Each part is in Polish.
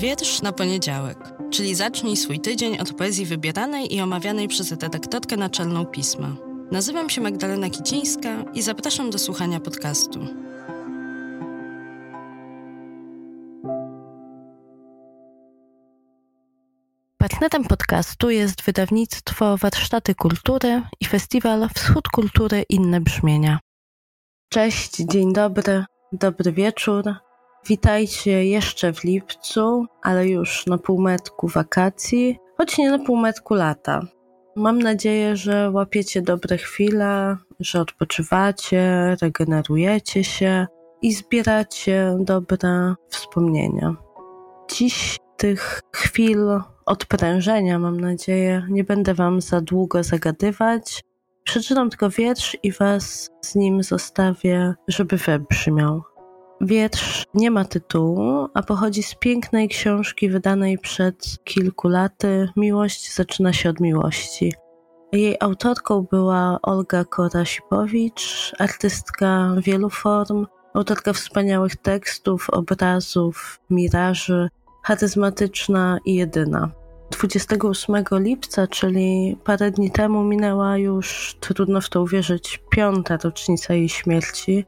Wiersz na poniedziałek, czyli zacznij swój tydzień od poezji wybieranej i omawianej przez redaktorkę naczelną pisma. Nazywam się Magdalena Kicińska i zapraszam do słuchania podcastu. Partnerem podcastu jest wydawnictwo Warsztaty Kultury i festiwal Wschód Kultury Inne Brzmienia. Cześć, dzień dobry, dobry wieczór. Witajcie jeszcze w lipcu, ale już na półmetku wakacji, choć nie na półmetku lata. Mam nadzieję, że łapiecie dobre chwile, że odpoczywacie, regenerujecie się i zbieracie dobre wspomnienia. Dziś tych chwil odprężenia, mam nadzieję, nie będę Wam za długo zagadywać. Przeczytam tylko wiersz i Was z nim zostawię, żeby wybrzmiał. Wiersz nie ma tytułu, a pochodzi z pięknej książki wydanej przed kilku laty. Miłość zaczyna się od miłości. Jej autorką była Olga Korasipowicz, artystka wielu form, autorka wspaniałych tekstów, obrazów, miraży, charyzmatyczna i jedyna. 28 lipca, czyli parę dni temu, minęła już, trudno w to uwierzyć, piąta rocznica jej śmierci.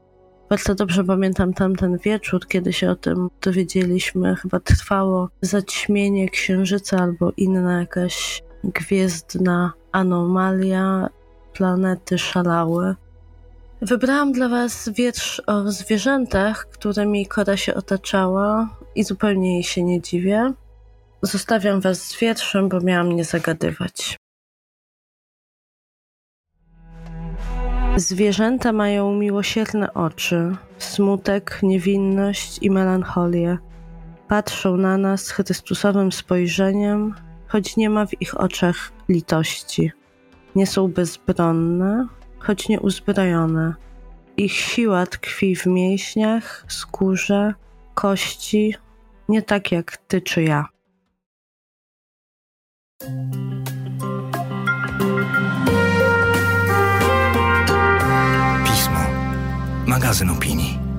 Bardzo dobrze pamiętam tamten wieczór, kiedy się o tym dowiedzieliśmy. Chyba trwało zaćmienie księżyca albo inna jakaś gwiezdna anomalia. Planety szalały. Wybrałam dla Was wiersz o zwierzętach, którymi Kora się otaczała i zupełnie jej się nie dziwię. Zostawiam Was z wierszem, bo miałam nie zagadywać. Zwierzęta mają miłosierne oczy, smutek, niewinność i melancholię. Patrzą na nas Chrystusowym spojrzeniem, choć nie ma w ich oczach litości. Nie są bezbronne, choć nie uzbrojone. Ich siła tkwi w mięśniach, skórze, kości, nie tak jak ty czy ja. Magazyn opinii.